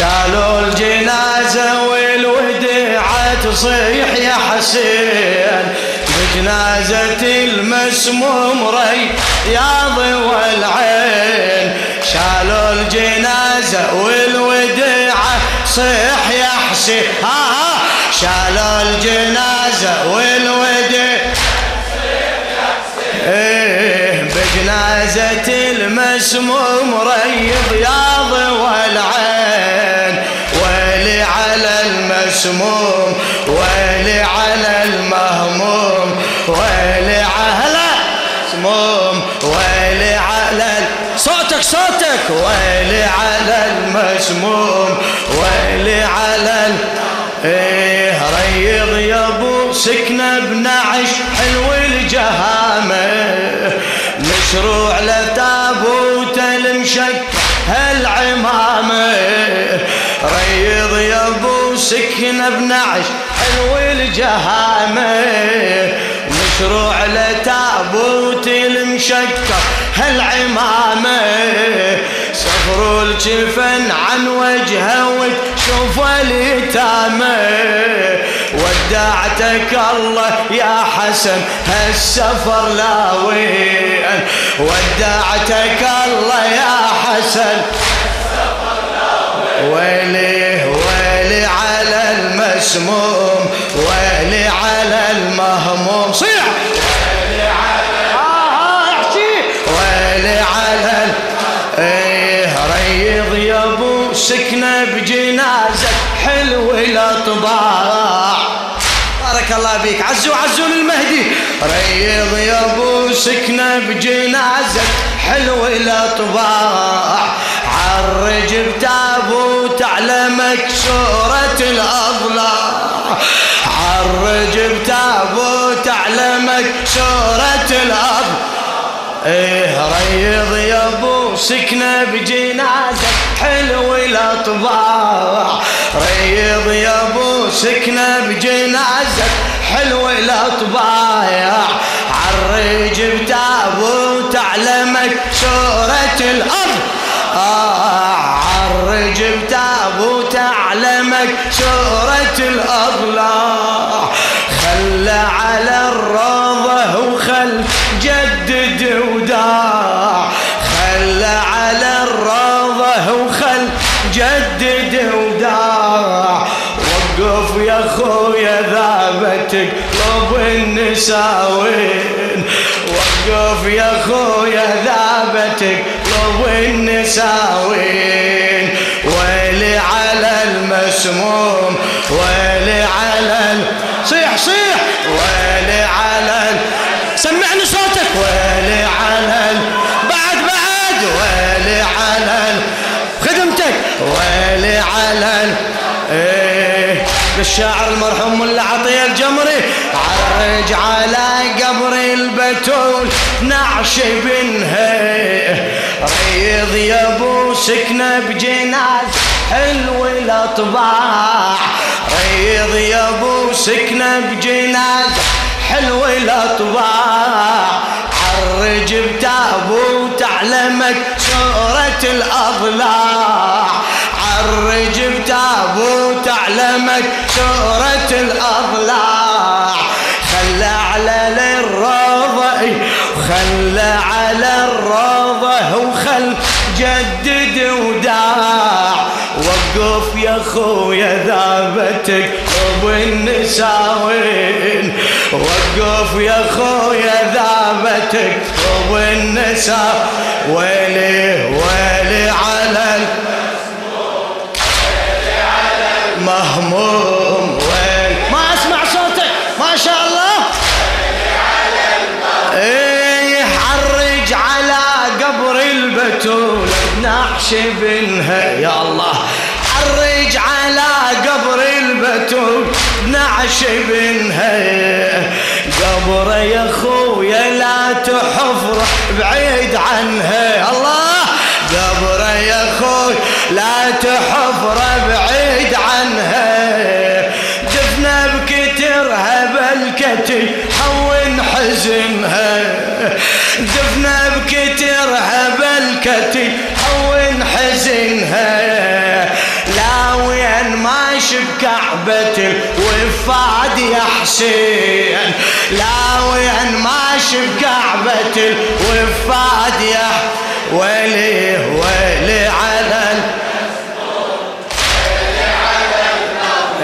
شالوا الجنازة والوديعة تصيح يا حسين. بجنازة المسموم رياض والعين شالوا الجنازة والوديعة صيح يا حسين. ها ها. شالوا الجنازة والوديعة إيه بجنازة المسموم ريض ياض والعين المسموم ويلي على المهموم ويلي على المسموم ويلي على صوتك صوتك. ويلي على المسموم ويلي على ال... إيه ريض يا أبو سكنة بنعش حلو الجهامة. مشروع لتابوت المشك هالعمامة. سكنه بنعش حلو الجهامة مشروع لتابوت المشكر هالعمامة. صفروا الجفن عن وجهه وتشوف اليتامى ودعتك الله يا حسن هالسفر لا وين؟ ودعتك الله يا حسن ويلي ويلي على المسموم ويلي على المهموم. صيح! ويلي على آه احكي. ويلي على. إيه ريض يا أبو سكنة بجنازة حلو الاطباع بارك الله بيك عزوا عزوا للمهدي. ريض يا أبو سكنة بجنازة حلو الاطباع عرج بتابوت على مكسورة الأضلاع إيه ريض يا أبو سكنة بجنازه حلو الاطباع ريض يا أبو سكنة بجنازه حلو الاطباع عرج بتابوت على مكسورة الأرض. آه عرج بتابوت على مكسورة الاضلاع خلى على النساوين وقف يا خويا ذابتك لو النساوين ويلي على المسموم ويلي على ال... صيح صيح. ويلي على ال... سمعني صوتك. ويلي على ال... بعد بعد. ويلي على ال... خدمتك. ويلي على ال... إيه للشاعر المرحوم ملا عطية على قبر البتول نعش بنها ريض يا أبو سكنة بجناز حلو الاطباع ريض يا أبو سكنة بجناز حلو الاطباع عرج بتابوت علمك سورة الأضلاع. عرج بتابوت علمك سورة الأضلاع. الروضة وخل جدد وداع. وقف يا خويا ذابتك ابو النساوين وقف يا خويا ذابتك ابو النساء ويلي ويلي نعش بنها. يا الله عرج على قبر البتول. نعش بنها. قبر يا خويا لا تحفر بعيد عنها. الله قبر يا خوي لا تحفر بعيد عنها. دفنا بكترها بالكتي حون حزنها. دفنا بكترها بالكتي حون حزنها لا بكعبة الوفاد يا حسين. لا وين ماشي بكعبة الوفاد يا ويلي ويلي على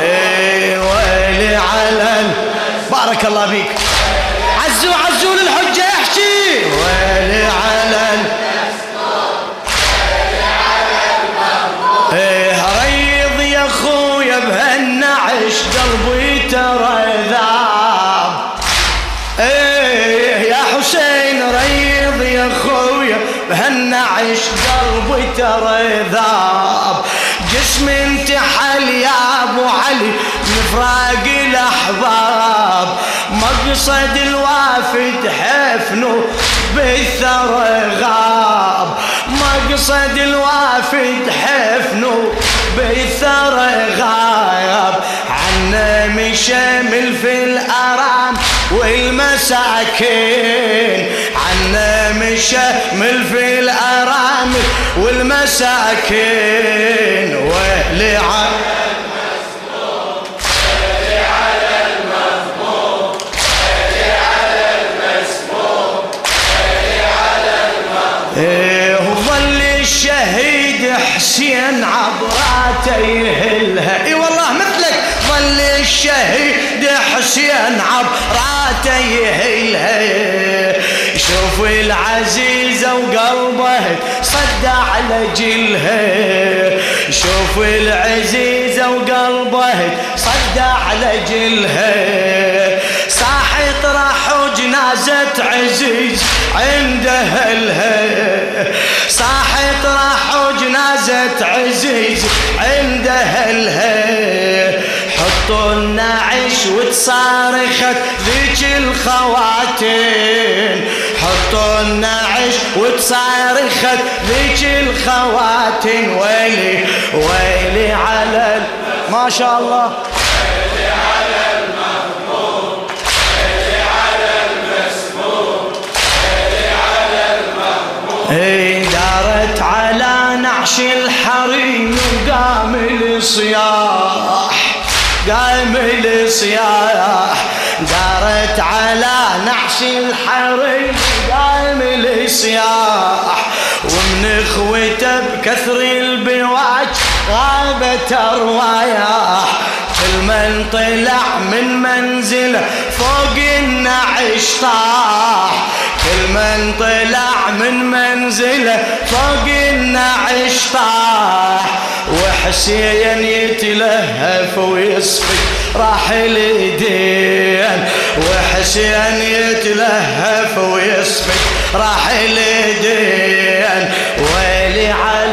إيه ويلي على بارك الله بيك عزوا عزوا للحجة احكي بهالنعش قلبي ترى ذاب جسم انتحل يا أبو علي مفراق الأحباب. مقصد الوافد حفنه بالثرى غاب. مقصد الوافد حفنه بالثرى غاب. عنا مشامل في الأرام والمساكين. عنا مشامل في الارام والمساكين ويلي إيه حسين عبراته يهلها. إي والله مثلك ظل الشهيد حسين عبراته يهلها. شوف العزيزة وقلبه صد على جلها شوف العزيزة وقلبه صد على جلها صاحت راح جنازة عزيز عند أهلها. صاحت راح جنازة عزيز عند أهلها. حطوا النعش وتصارخت ذيك الخواتين حطوا النعش وتصارخت ذيك الخواتين ويلي ويلي على ما شاء الله. اي دارت على نعش الحريم وقام الصياح قام الصياح دارت على نعش الحريم قام الصياح ومن اخوته بكثر البواج غابت اروايح كل من طلع من منزله فوق النعش طاح. كل من طلع من منزله فوق النعش طاح. حسين يتلهف ويصفي راح لدين وحسين يتلهف ويصفي راح لدين ويلي على